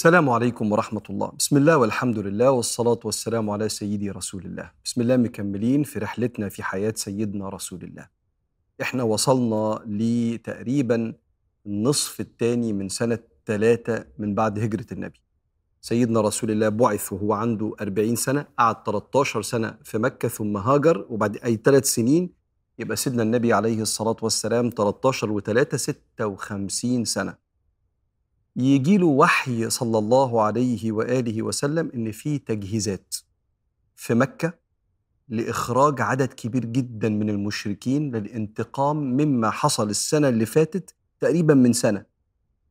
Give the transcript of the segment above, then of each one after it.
السلام عليكم ورحمة الله. بسم الله والحمد لله والصلاة والسلام على سيدي رسول الله. بسم الله مكملين في رحلتنا في حياة سيدنا رسول الله. إحنا وصلنا لتقريبا النصف الثاني من سنة ثلاثة من بعد هجرة النبي. سيدنا رسول الله بعث وهو عنده 40 سنة قعد 13 سنة في مكة ثم هاجر وبعد أي ثلاث سنين يبقى سيدنا النبي عليه الصلاة والسلام 13 و3 56 سنة. يجي له وحي صلى الله عليه وآله وسلم إن في تجهيزات في مكة لإخراج عدد كبير جدا من المشركين للانتقام مما حصل السنة اللي فاتت تقريبا من سنة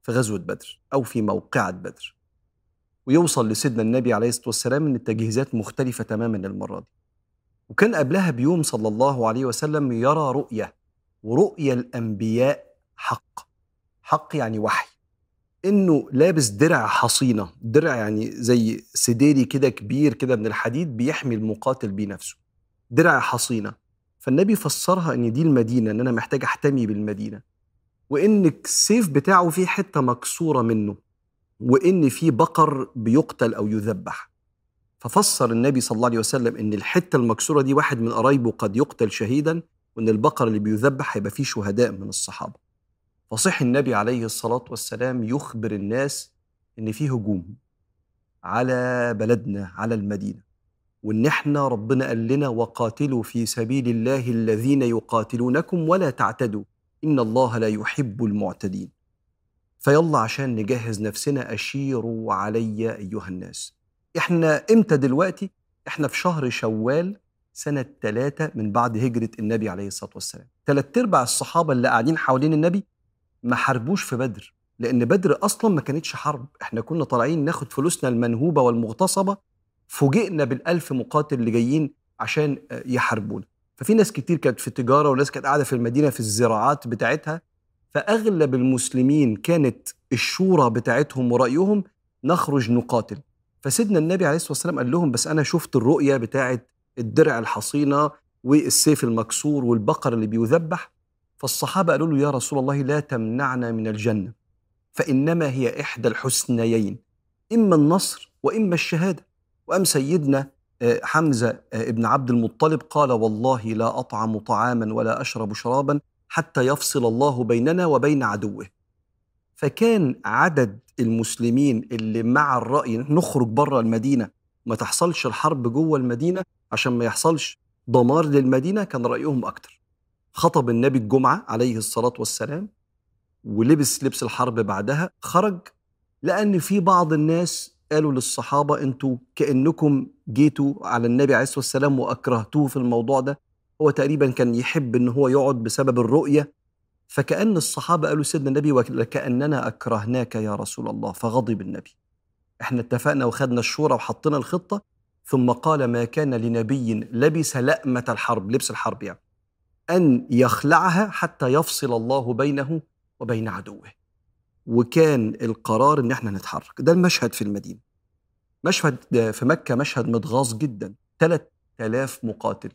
في غزوة بدر أو في موقعة بدر. ويوصل لسيدنا النبي عليه الصلاة والسلام إن التجهيزات مختلفة تماما المرة دي. وكان قبلها بيوم صلى الله عليه وسلم يرى رؤية ورؤية الأنبياء حق. حق يعني وحي. إنه لابس درع حصينة. درع يعني زي سديري كده كبير كده من الحديد بيحمي المقاتل بيه نفسه. درع حصينة. فالنبي فسرها إن دي المدينة إن أنا محتاج أحتمي بالمدينة. وإن السيف بتاعه فيه حتة مكسورة منه وإن في بقر بيقتل أو يذبح. ففسر النبي صلى الله عليه وسلم إن الحتة المكسورة دي واحد من قرايبه قد يقتل شهيدا وإن البقر اللي بيذبح هيبقى فيه شهداء من الصحابة. فصح النبي عليه الصلاة والسلام يخبر الناس إن في هجوم على بلدنا على المدينة. وإن إحنا ربنا قال لنا وقاتلوا في سبيل الله الذين يقاتلونكم ولا تعتدوا. إن الله لا يحب المعتدين. فيلا عشان نجهز نفسنا أشيروا علي أيها الناس. إحنا إمتى دلوقتي؟ إحنا في شهر شوال سنة ثلاثة من بعد هجرة النبي عليه الصلاة والسلام. ثلاث أرباع الصحابة اللي قاعدين حوالين النبي ما حاربوش في بدر لأن بدر أصلا ما كانتش حرب. إحنا كنا طالعين ناخد فلوسنا المنهوبة والمغتصبة فوجئنا بالألف مقاتل اللي جايين عشان يحاربونا. ففي ناس كتير كانت في التجارة وناس كانت قاعدة في المدينة في الزراعات بتاعتها فأغلب المسلمين كانت الشورى بتاعتهم ورأيهم نخرج نقاتل. فسيدنا النبي عليه الصلاة والسلام قال لهم بس أنا شفت الرؤية بتاعت الدرع الحصينة والسيف المكسور والبقر اللي بيذبح فالصحابة قالوا له يا رسول الله لا تمنعنا من الجنة فإنما هي إحدى الحسنيين إما النصر وإما الشهادة. وأم سيدنا حمزة ابن عبد المطلب قال والله لا أطعم طعاما ولا أشرب شرابا حتى يفصل الله بيننا وبين عدوه. فكان عدد المسلمين اللي مع الرأي نخرج بره المدينة ما تحصلش الحرب جوه المدينة عشان ما يحصلش دمار للمدينة كان رأيهم أكتر. خطب النبي الجمعة عليه الصلاة والسلام ولبس لبس الحرب بعدها خرج لأن في بعض الناس قالوا للصحابة أنتوا كأنكم جيتوا على النبي عليه الصلاة والسلام وأكرهتوه في الموضوع ده. هو تقريبا كان يحب أن هو يقعد بسبب الرؤية. فكأن الصحابة قالوا سيدنا النبي وكأننا أكرهناك يا رسول الله فغضب النبي. إحنا اتفقنا وخدنا الشورى وحطينا الخطة ثم قال ما كان لنبي لبس لأمة الحرب لبس الحرب يعني. أن يخلعها حتى يفصل الله بينه وبين عدوه. وكان القرار إن إحنا نتحرك. ده المشهد في المدينة. مشهد في مكة مشهد متغاظ جدا. 3000 مقاتل.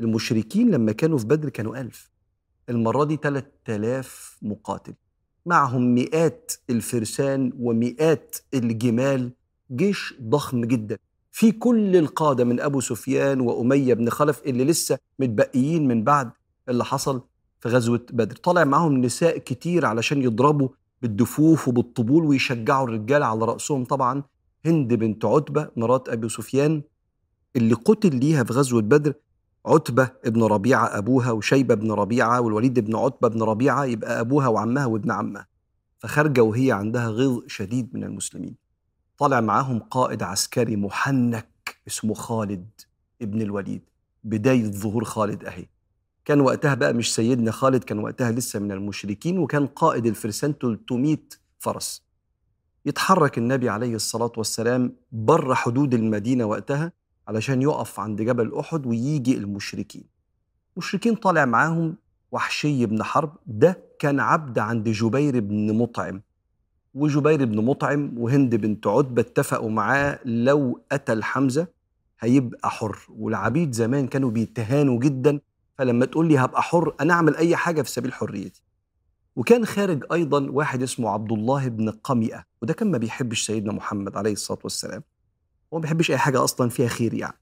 المشركين لما كانوا في بدر كانوا ألف. المرة دي 3000 مقاتل. معهم مئات الفرسان ومئات الجمال. جيش ضخم جدا. في كل القادة من أبو سفيان وأمية بن خلف اللي لسه متبقيين من بعد اللي حصل في غزوة بدر. طالع معاهم نساء كتير علشان يضربوا بالدفوف وبالطبول ويشجعوا الرجال على رأسهم. طبعا هند بنت عتبة مرات أبي سفيان اللي قتل ليها في غزوة بدر عتبة ابن ربيعة أبوها وشيبة بن ربيعة والوليد بن عتبة بن ربيعة يبقى أبوها وعمها وابن عمها. فخارجة وهي عندها غيظ شديد من المسلمين. طالع معاهم قائد عسكري محنك اسمه خالد ابن الوليد بداية ظهور خالد أهي. كان وقتها بقى مش سيدنا خالد كان وقتها لسه من المشركين وكان قائد الفرسان 300 فرس. يتحرك النبي عليه الصلاة والسلام بره حدود المدينة وقتها علشان يقف عند جبل أحد ويجي المشركين. المشركين طالع معاهم وحشي بن حرب ده كان عبد عند جبير بن مطعم. وجبير بن مطعم وهند بنت عتبة اتفقوا معاه لو قتل حمزة هيبقى حر. والعبيد زمان كانوا بيتهانوا جدا فلما تقول لي هبقى حر أنا أعمل أي حاجة في سبيل حريتي. وكان خارج أيضا واحد اسمه عبد الله بن قمئة وده كان ما بيحبش سيدنا محمد عليه الصلاة والسلام. هو ما بيحبش أي حاجة أصلا فيها خير يعني.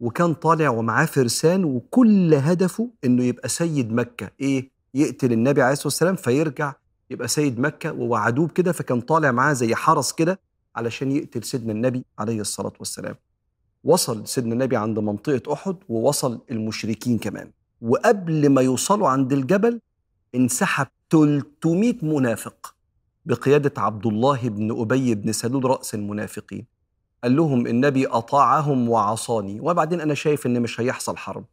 وكان طالع ومعاه فرسان وكل هدفه إنه يبقى سيد مكة إيه يقتل النبي عليه الصلاة والسلام فيرجع يبقى سيد مكة ووعدوه بكده فكان طالع معاه زي حرس كده علشان يقتل سيدنا النبي عليه الصلاة والسلام. وصل سيدنا النبي عند منطقة أحد ووصل المشركين كمان. وقبل ما يوصلوا عند الجبل انسحب 300 منافق بقيادة عبد الله بن أبي بن سلول رأس المنافقين. قال لهم النبي أطاعهم وعصاني وبعدين أنا شايف إن مش هيحصل حرب.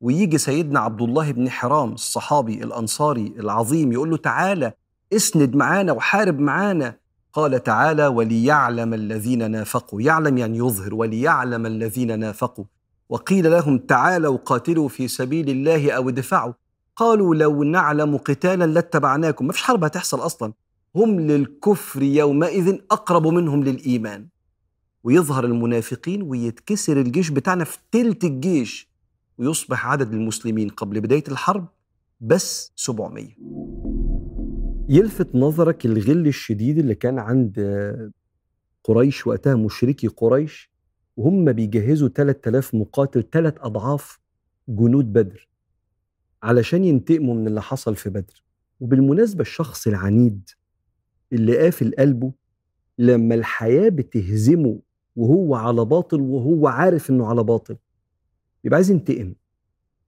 ويجي سيدنا عبد الله بن حرام الصحابي الأنصاري العظيم يقول له تعالى اسند معانا وحارب معانا. قال تعالى وليعلم الذين نافقوا. يعلم يعني يظهر. وليعلم الذين نافقوا. وقيل لهم تعالوا قاتلوا في سبيل الله أو ادفعوا. قالوا لو نعلم قتالا لاتبعناكم. ما فيش حرب هتحصل أصلا. هم للكفر يومئذ أقرب منهم للإيمان. ويظهر المنافقين ويتكسر الجيش بتاعنا في تلت الجيش. ويصبح عدد المسلمين قبل بداية الحرب بس 700 يلفت نظرك الغل الشديد اللي كان عند قريش وقتها مشركي قريش وهم بيجهزوا 3000 مقاتل ثلاث أضعاف جنود بدر علشان ينتقموا من اللي حصل في بدر. وبالمناسبة الشخص العنيد اللي قافل قلبه لما الحياة بتهزمه وهو على باطل وهو عارف إنه على باطل يبقى عايز ينتقم.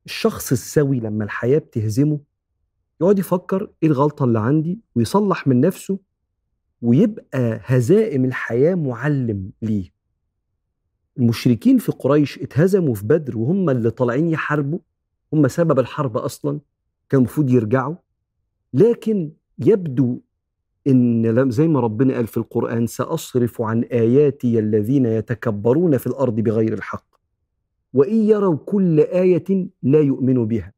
الشخص السوي لما الحياة بتهزمه يقعد يفكر إيه الغلطة اللي عندي ويصلح من نفسه ويبقى هزائم الحياة معلم ليه. المشركين في قريش اتهزموا في بدر وهم اللي طالعين يحاربوا هم سبب الحرب أصلا كان المفروض يرجعوا. لكن يبدو إن زي ما ربنا قال في القرآن سأصرف عن آياتي الذين يتكبرون في الأرض بغير الحق وإن يروا كل آية لا يؤمنوا بها.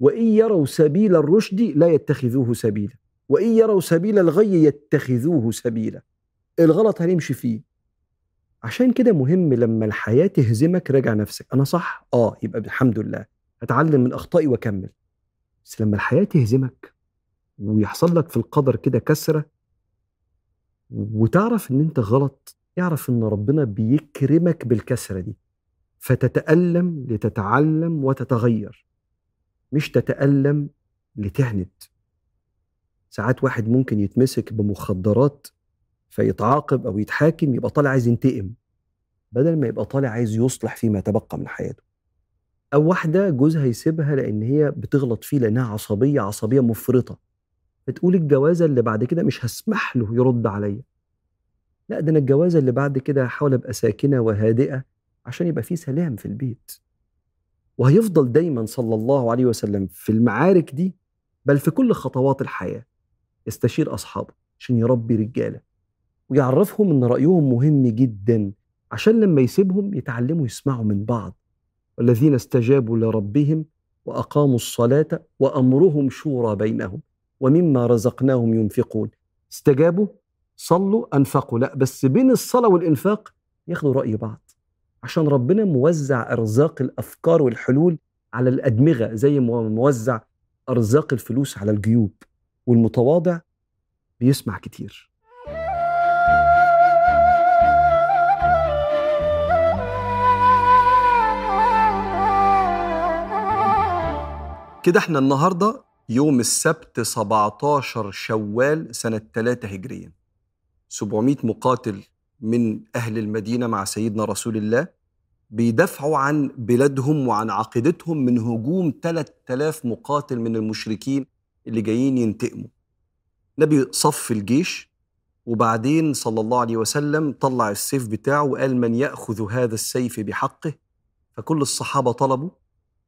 وإن يروا سبيل الرشد لا يتخذوه سبيلا. وإن يروا سبيل الغي يتخذوه سبيلا. الغلط هنمشي فيه. عشان كده مهم لما الحياة تهزمك راجع نفسك. أنا صح؟ آه يبقى الحمد لله. أتعلم من أخطائي وأكمل. بس لما الحياة تهزمك ويحصل لك في القدر كده كسرة وتعرف إن أنت غلط اعرف إن ربنا بيكرمك بالكسرة دي. فتتألم لتتعلم وتتغير. مش تتألم لتهند. ساعات واحد ممكن يتمسك بمخدرات فيتعاقب أو يتحاكم يبقى طالع عايز ينتقم بدل ما يبقى طالع عايز يصلح فيما تبقى من حياته. أو واحدة جوزها يسيبها لأن هي بتغلط فيه لأنها عصبية عصبية مفرطة. بتقول الجوازه اللي بعد كده مش هسمح له يرد عليا. لا ده أنا الجوازه اللي بعد كده هحاول أبقى ساكنة وهادئة عشان يبقى في سلام في البيت. وهيفضل دايما صلى الله عليه وسلم في المعارك دي بل في كل خطوات الحياة يستشير أصحابه عشان يربي رجالة ويعرفهم إن رأيهم مهم جدا عشان لما يسيبهم يتعلموا يسمعوا من بعض. والذين استجابوا لربهم وأقاموا الصلاة وأمرهم شورى بينهم ومما رزقناهم ينفقون. استجابوا صلوا أنفقوا. لا بس بين الصلاة والإنفاق ياخدوا رأي بعض. عشان ربنا موزع أرزاق الأفكار والحلول على الأدمغة زي ما موزع أرزاق الفلوس على الجيوب. والمتواضع بيسمع كتير. كده إحنا النهارده يوم السبت 17 شوال سنة 3 هجريا 700 مقاتل من أهل المدينة مع سيدنا رسول الله بيدافعوا عن بلادهم وعن عقيدتهم من هجوم 3000 مقاتل من المشركين اللي جايين ينتقموا. نبي صف الجيش وبعدين صلى الله عليه وسلم طلع السيف بتاعه وقال من يأخذ هذا السيف بحقه. فكل الصحابة طلبوا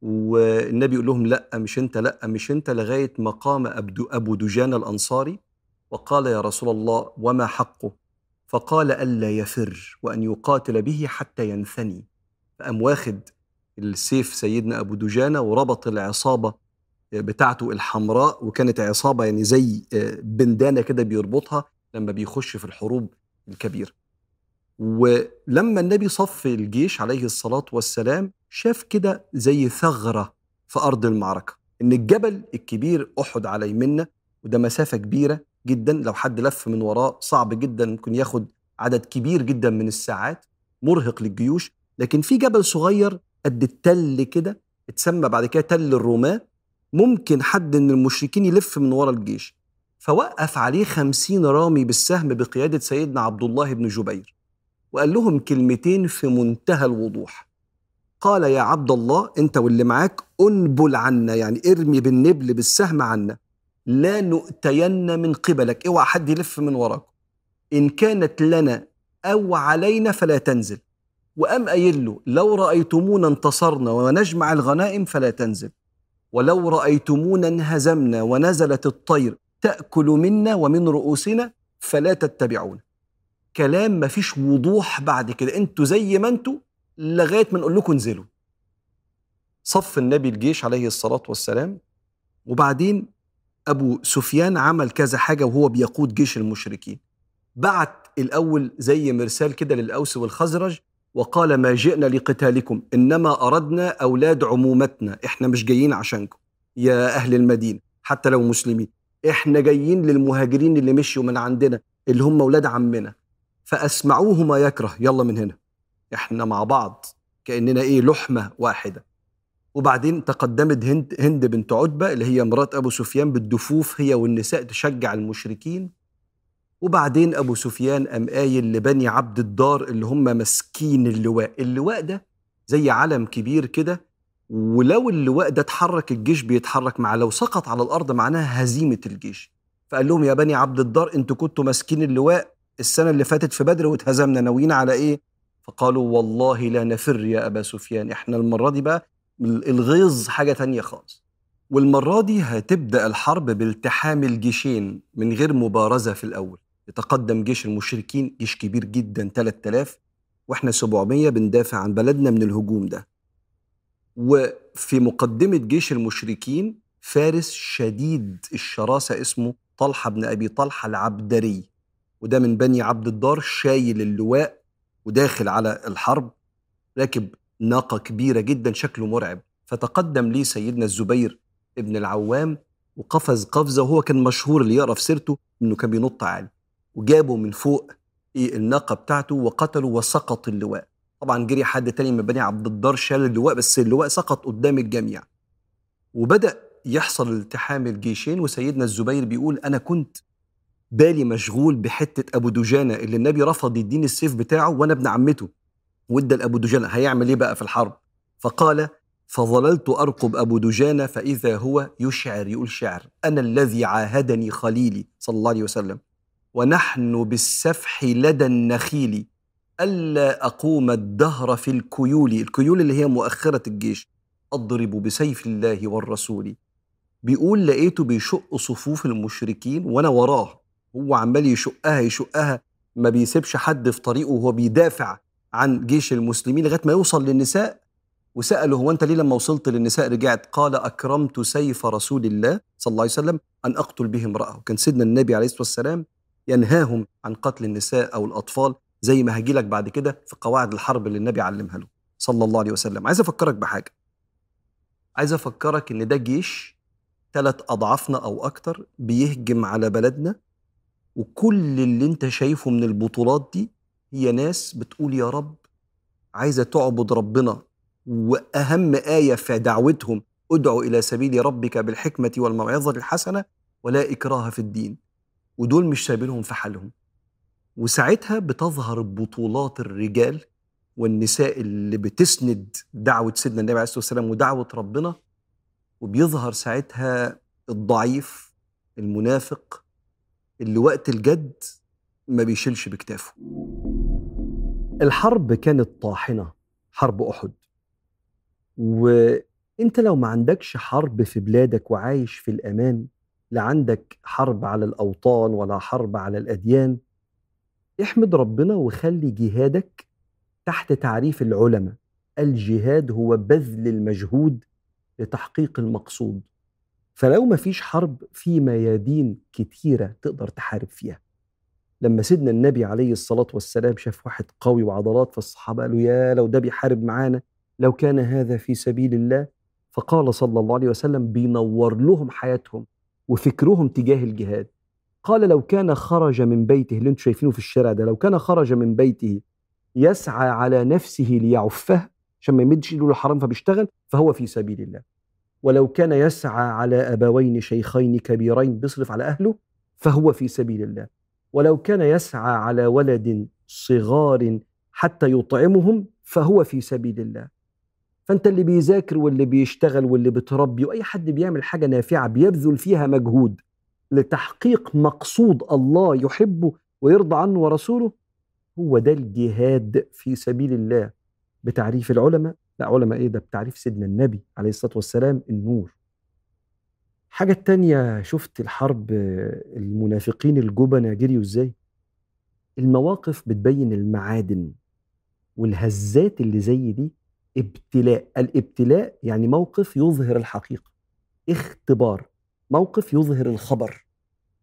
والنبي يقول لهم لأ مش أنت لأ مش أنت لغاية ما قام ابو دجان الأنصاري وقال يا رسول الله وما حقه؟ فقال ألا يفر وأن يقاتل به حتى ينثني. فقام واخد السيف سيدنا أبو دجانة وربط العصابة بتاعته الحمراء وكانت عصابة يعني زي بندانة كده بيربطها لما بيخش في الحروب الكبيرة. ولما النبي صف الجيش عليه الصلاة والسلام شاف كده زي ثغرة في أرض المعركة. إن الجبل الكبير أحد على يمنا وده مسافة كبيرة جدا لو حد لف من وراه صعب جدا ممكن ياخد عدد كبير جدا من الساعات مرهق للجيوش. لكن في جبل صغير قد التل كده اتسمى بعد كده تل الروماه ممكن حد من المشركين يلف من ورا الجيش. فوقف عليه خمسين رامي بالسهم بقيادة سيدنا عبد الله بن جبير وقال لهم كلمتين في منتهى الوضوح. قال يا عبد الله أنت واللي معاك أنبل عنا يعني ارمي بالنبل بالسهم عنا. لا نؤتين من قبلك. اوعى حد يلف من وراك إن كانت لنا أو علينا فلا تنزل. وأم قايل له لو رأيتمونا انتصرنا ونجمع الغنائم فلا تنزل. ولو رأيتمونا انهزمنا ونزلت الطير تأكل منا ومن رؤوسنا فلا تتبعون كلام مفيش وضوح بعد كده. أنتوا زي ما أنتوا لغاية ما نقول لكم انزلوا. صف النبي الجيش عليه الصلاة والسلام. وبعدين أبو سفيان عمل كذا حاجة وهو بيقود جيش المشركين. بعت الأول زي مرسال كده للأوس والخزرج وقال ما جئنا لقتالكم إنما أردنا أولاد عمومتنا إحنا مش جايين عشانكم. يا أهل المدينة حتى لو مسلمين إحنا جايين للمهاجرين اللي مشوا من عندنا اللي هم أولاد عمنا. فاسمعوه ما يكره يلا من هنا. إحنا مع بعض كأننا إيه لحمة واحدة. وبعدين تقدمت هند هند بنت عتبة اللي هي مرات أبو سفيان بالدفوف هي والنساء تشجع المشركين. وبعدين أبو سفيان قام قايل لبني عبد الدار اللي هم ماسكين اللواء. اللواء ده زي علم كبير كده ولو اللواء ده اتحرك الجيش بيتحرك معاه. لو سقط على الأرض معناها هزيمة الجيش. فقال لهم يا بني عبد الدار أنتوا كنتوا ماسكين اللواء السنة اللي فاتت في بدر واتهزمنا ناويين على إيه؟ فقالوا والله لا نفر يا أبا سفيان. إحنا المرة دي بقى الغيظ حاجة تانية خالص. والمرة دي هتبدأ الحرب بالتحام الجيشين من غير مبارزة في الأول. يتقدم جيش المشركين جيش كبير جدا 3000 وإحنا 700 بندافع عن بلدنا من الهجوم ده. وفي مقدمة جيش المشركين فارس شديد الشراسة اسمه طلحة بن أبي طلحة العبدري. وده من بني عبد الدار شايل اللواء وداخل على الحرب راكب ناقة كبيرة جدا شكله مرعب. فتقدم لي سيدنا الزبير ابن العوام وقفز قفزة وهو كان مشهور اللي يقرأ في سيرته إنه كان بينط عالي. وجابه من فوق إيه الناقة بتاعته وقتله وسقط اللواء. طبعا جري حد تاني من بني عبد الدار شال اللواء بس اللواء سقط قدام الجميع. وبدأ يحصل التحام الجيشين وسيدنا الزبير بيقول أنا كنت بالي مشغول بحتة أبو دجانة اللي النبي رفض يديني السيف بتاعه وأنا ابن عمته. وادى لأبو دجانة هيعمل إيه بقى في الحرب؟ فقال فظللت أرقب أبو دجانة فإذا هو يشعر. يقول شعر أنا الذي عاهدني خليلي صلى الله عليه وسلم ونحن بالسفح لدى النخيل ألا أقوم الدهر في الكيول. الكيول اللي هي مؤخرة الجيش أضرب بسيف الله والرسول. بيقول لقيته بيشق صفوف المشركين وأنا وراه هو عمال يشقها يشقها ما بيسيبش حد في طريقه وهو بيدافع عن جيش المسلمين لغاية ما يوصل للنساء وسأله هو أنت ليه لما وصلت للنساء رجعت؟ قال أكرمت سيف رسول الله صلى الله عليه وسلم أن أقتل به امرأة. وكان سيدنا النبي عليه الصلاة والسلام ينهاهم عن قتل النساء أو الأطفال زي ما هجي لك بعد كده في قواعد الحرب اللي النبي علمها له صلى الله عليه وسلم. عايز أفكرك بحاجة. عايز أفكرك إن ده جيش ثلاث أضعافنا أو أكتر بيهجم على بلدنا وكل اللي أنت شايفه من البطولات دي هي ناس بتقول يا رب عايزة تعبد ربنا وأهم آية في دعوتهم ادعوا إلى سبيل ربك بالحكمة والموعظة الحسنة ولا إكراه في الدين. ودول مش سايبينهم في حالهم. وساعتها بتظهر بطولات الرجال والنساء اللي بتسند دعوة سيدنا النبي عليه الصلاة والسلام ودعوة ربنا وبيظهر ساعتها الضعيف المنافق اللي وقت الجد ما بيشيلش بكتافه. الحرب كانت طاحنة حرب أحد. وأنت لو ما عندكش حرب في بلادك وعايش في الأمان لا عندك حرب على الأوطان ولا حرب على الأديان احمد ربنا وخلي جهادك تحت تعريف العلماء. الجهاد هو بذل المجهود لتحقيق المقصود. فلو ما فيش حرب في ميادين كتيرة تقدر تحارب فيها. لما سيدنا النبي عليه الصلاة والسلام شاف واحد قوي وعضلات فالصحابة قالوا يا لو ده بيحارب معانا لو كان هذا في سبيل الله. فقال صلى الله عليه وسلم بينور لهم حياتهم وفكرهم تجاه الجهاد. قال لو كان خرج من بيته اللي أنتم شايفينه في الشارع ده لو كان خرج من بيته يسعى على نفسه ليعفه عشان ما يمدش إيده للحرام فبيشتغل فهو في سبيل الله. ولو كان يسعى على أبوين شيخين كبيرين بيصرف على أهله فهو في سبيل الله. ولو كان يسعى على ولد صغار حتى يطعمهم فهو في سبيل الله. فأنت اللي بيذاكر واللي بيشتغل واللي بتربي وأي حد بيعمل حاجة نافعة بيبذل فيها مجهود لتحقيق مقصود الله يحبه ويرضى عنه ورسوله هو ده الجهاد في سبيل الله. بتعريف العلماء لا علماء إيه ده بتعريف سيدنا النبي عليه الصلاة والسلام النور. حاجة التانية شفت الحرب المنافقين الجبنة جريوا إزاي؟ المواقف بتبين المعادن والهزات اللي زي دي ابتلاء الابتلاء يعني موقف يظهر الحقيقة اختبار موقف يظهر الخبر.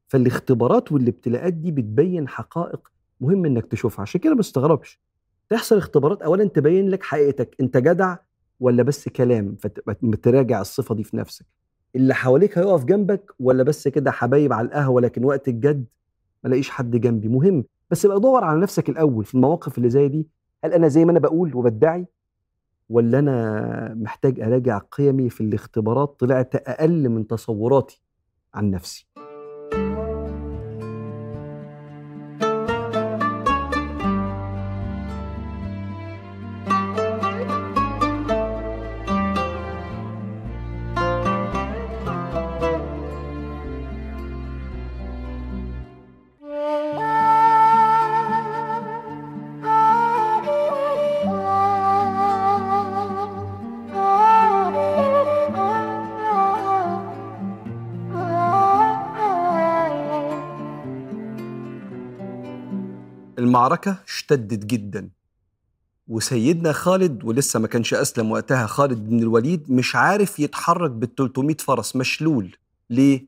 فالاختبارات والابتلاءات دي بتبين حقائق مهم إنك تشوفها عشان كده ما تستغربش. تحصل اختبارات اولا تبين لك حقيقتك أنت جدع ولا بس كلام فتراجع الصفة دي في نفسك. اللي حواليك هيقف جنبك ولا بس كده حبايب على القهوة لكن وقت الجد ما لاقيش حد جنبي؟ مهم. بس ابقى دور على نفسك الأول في المواقف اللي زي دي. هل أنا زي ما أنا بقول وبدعي؟ ولا أنا محتاج أراجع قيمي في الاختبارات طلعت أقل من تصوراتي عن نفسي؟ المعركة اشتدت جدا. وسيدنا خالد ولسه ما كانش أسلم وقتها خالد بن الوليد مش عارف يتحرك بال 300 فرس مشلول. ليه؟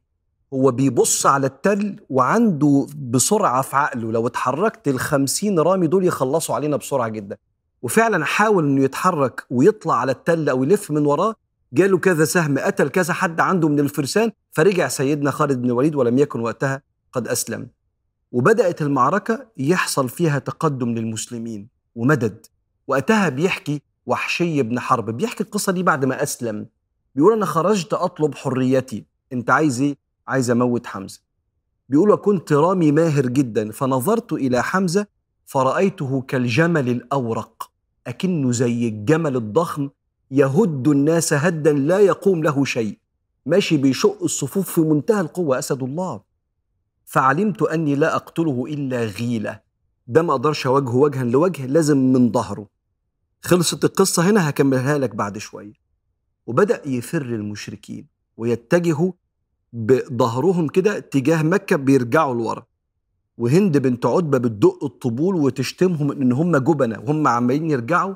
هو بيبص على التل وعنده بسرعة في عقله. لو اتحركت ال 50 رامي دول يخلصوا علينا بسرعة جدا. وفعلا حاول إنه يتحرك ويطلع على التل أو يلف من وراه. جاله كذا سهم قتل كذا حد عنده من الفرسان. فرجع سيدنا خالد بن الوليد ولم يكن وقتها قد أسلم. وبدأت المعركة يحصل فيها تقدم للمسلمين ومدد. وقتها بيحكي وحشي بن حرب بيحكي القصة دي بعد ما أسلم. بيقول أنا خرجت أطلب حريتي. أنت عايز إيه؟ عايز أموت حمزة. بيقول وكنت رامي ماهر جدا فنظرت إلى حمزة فرأيته كالجمل الأورق أكنه زي الجمل الضخم يهد الناس هدا لا يقوم له شيء. ماشي بيشق الصفوف في منتهى القوة. أسد الله. فعلمت أني لا أقتله إلا غيلة. ده ما أقدرش أواجهه وجها لوجه لازم من ظهره. خلصت القصة هنا هكملها لك بعد شوية. وبدأ يفر المشركين ويتجهوا بظهرهم كده تجاه مكة بيرجعوا لورا. وهند بنت عتبة بتدق الطبول وتشتمهم إن هم جبنة وهم عمالين يرجعوا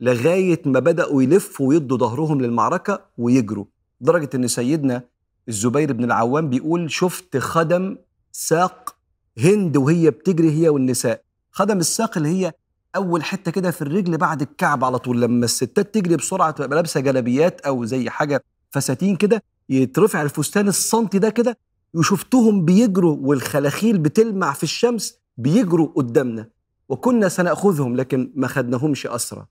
لغاية ما بدأوا يلفوا ويدوا ظهرهم للمعركة ويجروا. لدرجة إن سيدنا الزبير بن العوام بيقول شفت خدم ساق هند وهي بتجري هي والنساء. خدم الساق اللي هي أول حتة كده في الرجل بعد الكعب على طول. لما الستات تجري بسرعة تبقى لابسة جلابيات أو زي حاجة فساتين كده يترفع الفستان السنتي ده كده وشفتهم بيجروا والخلاخيل بتلمع في الشمس بيجروا قدامنا. وكنا سنأخذهم لكن ما خدناهمش أسرى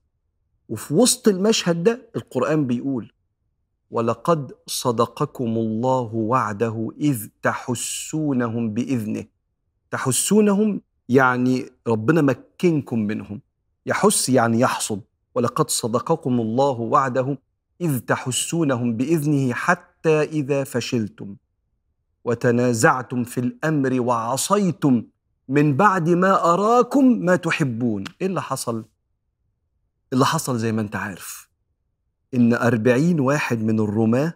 وفي وسط المشهد ده القرآن بيقول ولقد صدقكم الله وعده إذ تحسونهم بإذنه. تحسونهم يعني ربنا مكنكم منهم. يحس يعني يحصد. ولقد صدقكم الله وعده إذ تحسونهم بإذنه حتى إذا فشلتم. وتنازعتم في الأمر وعصيتم من بعد ما أراكم ما تحبون. إيه اللي حصل؟ اللي حصل زي ما أنت عارف؟ إن أربعين واحد من الرماة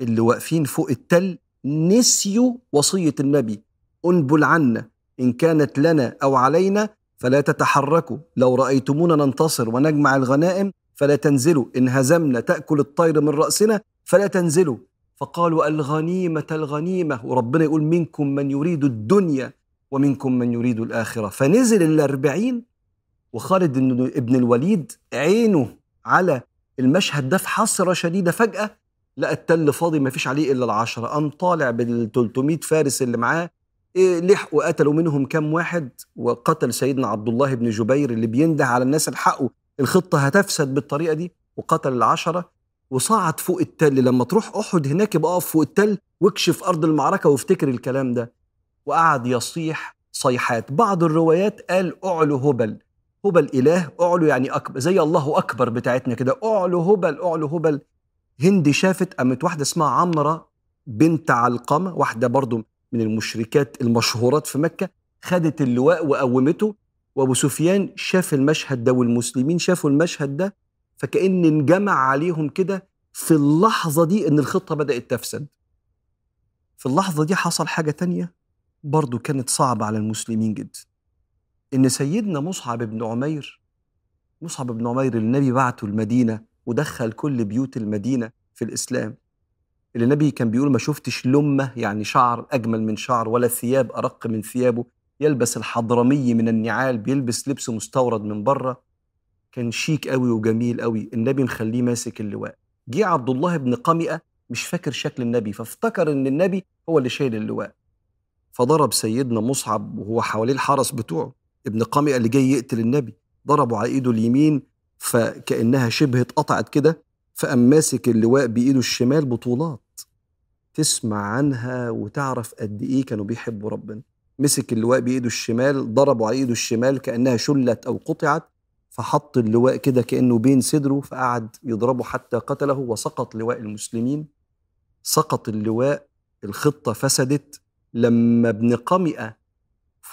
اللي واقفين فوق التل نسيوا وصية النبي. انبل عنا إن كانت لنا أو علينا فلا تتحركوا. لو رأيتمونا ننتصر ونجمع الغنائم فلا تنزلوا. إن هزمنا تأكل الطير من رأسنا فلا تنزلوا. فقالوا الغنيمة الغنيمة وربنا يقول منكم من يريد الدنيا ومنكم من يريد الآخرة. فنزل الأربعين وخالد ابن الوليد عينه على المشهد ده في حسرة شديدة فجأة لقى التل فاضي ما فيش عليه إلا العشرة قام طالع بال 300 فارس اللي معاه إيه لحقوا قتلوا منهم كام واحد وقتل سيدنا عبد الله بن جبير اللي بينده على الناس الحقوا الخطة هتفسد بالطريقة دي وقتل العشرة وصعد فوق التل لما تروح أحد هناك يبقى أقف فوق التل واكشف أرض المعركة وافتكر الكلام ده وقعد يصيح صيحات. بعض الروايات قال أعلو هبل هبل إله أعلو يعني أكبر زي الله أكبر بتاعتنا كده. أعلو هبل أعلو هبل هندي شافت قامت واحدة اسمها عمرة بنت علقمة واحدة برضو من المشركات المشهورات في مكة خدت اللواء وقومته. وأبو سفيان شاف المشهد ده والمسلمين شافوا المشهد ده فكأن انجمع عليهم كده في اللحظة دي إن الخطة بدأت تفسد. في اللحظة دي حصل حاجة تانية برضو كانت صعبة على المسلمين جدا. إن سيدنا مصعب بن عمير مصعب بن عمير النبي بعته المدينة ودخل كل بيوت المدينة في الإسلام. اللي النبي كان بيقول ما شفتش لمة يعني شعر أجمل من شعر ولا ثياب أرق من ثيابه يلبس الحضرمي من النعال بيلبس لبس مستورد من برة. كان شيك قوي وجميل قوي النبي مخليه ماسك اللواء. جه عبد الله بن قمئة مش فاكر شكل النبي فافتكر إن النبي هو اللي شايل اللواء. فضرب سيدنا مصعب وهو حواليه الحرس بتوعه. ابن قمئة اللي جاي يقتل النبي ضربه على إيده اليمين فكأنها شبه اتقطعت كده فقام ماسك اللواء بإيده الشمال بطولات. تسمع عنها وتعرف قد إيه كانوا بيحبوا ربنا. مسك اللواء بإيده الشمال ضربه على إيده الشمال كأنها شلت أو قطعت فحط اللواء كده كأنه بين صدره فقعد يضربه حتى قتله وسقط لواء المسلمين. سقط اللواء الخطة فسدت. لما ابن قمئة